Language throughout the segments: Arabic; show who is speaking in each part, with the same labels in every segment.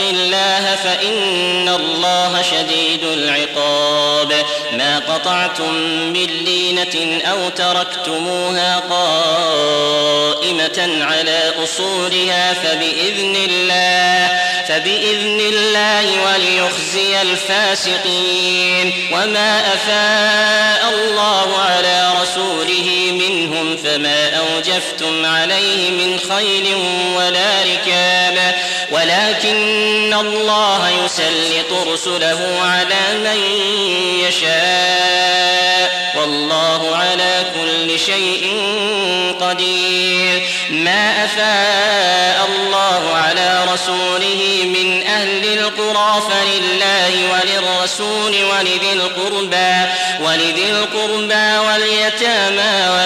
Speaker 1: واتق الله فإن الله شديد العقاب ما قطعتم من لينة أو تركتموها قائمة على أصولها فبإذن الله فبإذن الله وليخزي الفاسقين وما أفاء الله على رسوله منهم فما أوجفتم عليه من خيل ولا ركاب ولكن الله يسلط رسله على من يشاء والله على كل شيء قدير ما أفاء الله على رسوله من أهل القرى فلله وللرسول ولذي القربى ولذي القربى واليتامى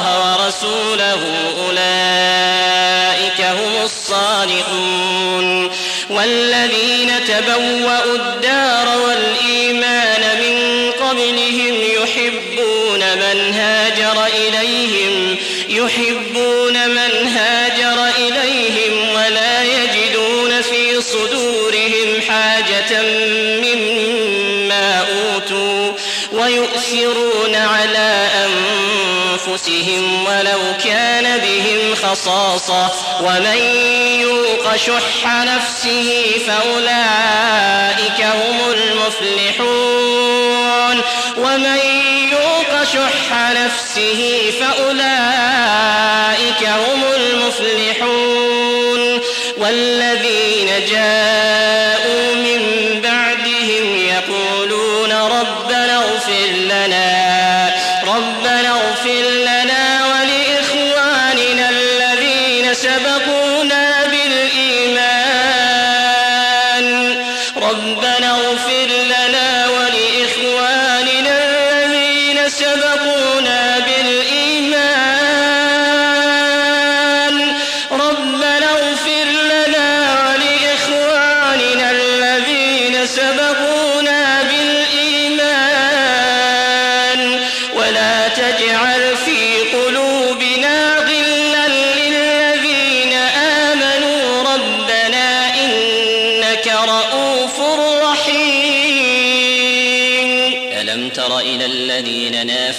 Speaker 1: الصالحون والذين تبوأوا الدار والإيمان من قبلهم يحبون من هاجر إليهم يحبون من هاجر إليهم ولا يجدون في صدورهم حاجة مما أوتوا ويؤثرون على أنفسهم أنفسهم ولو كان بهم خصاصة ومن يوق شح نفسه فأولئك هم المفلحون ومن يوق شح نفسه فأولئك هم المفلحون والذين جاءوا من بعدهم يقولون ربنا اغفر لنا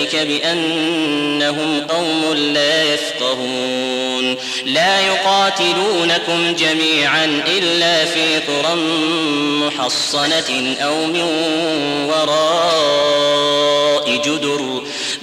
Speaker 1: ذلك بأنهم قوم لا يفقهون لا يقاتلونكم جميعا إلا في قرى محصنة أو من وراء جدر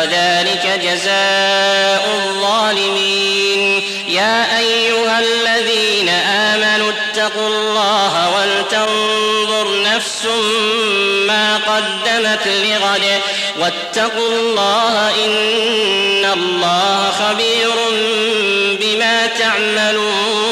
Speaker 1: وذلك جزاء الظالمين يا أيها الذين آمنوا اتقوا الله ولتنظر نفس ما قدمت لغد واتقوا الله إن الله خبير بما تعملون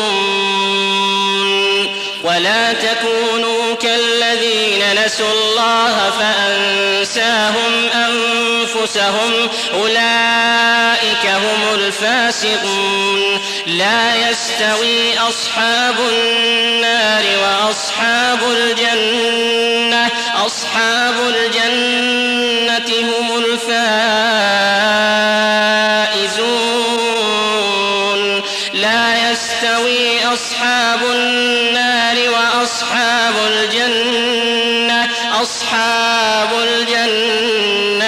Speaker 1: ولا تكونوا كالذين نسوا الله فأنساهم أنفسهم أنفسهم أولئك هم الفاسقون لا يستوي أصحاب النار وأصحاب الجنة أصحاب الجنة هم الفائزون لا يستوي أصحاب النار وأصحاب الجنة أصحاب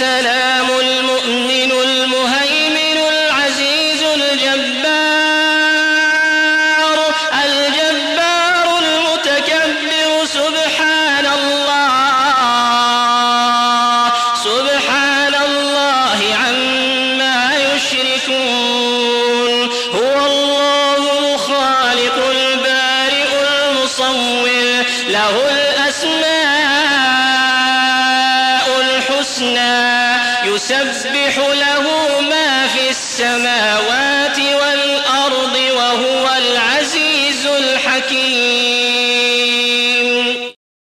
Speaker 1: السلام المؤمن المهيمن العزيز الجبار الجبار المتكبر سبحان الله سبحان الله عما يشركون هو الله الخالق البارئ المصور له الأسماء يسبح له ما في السماوات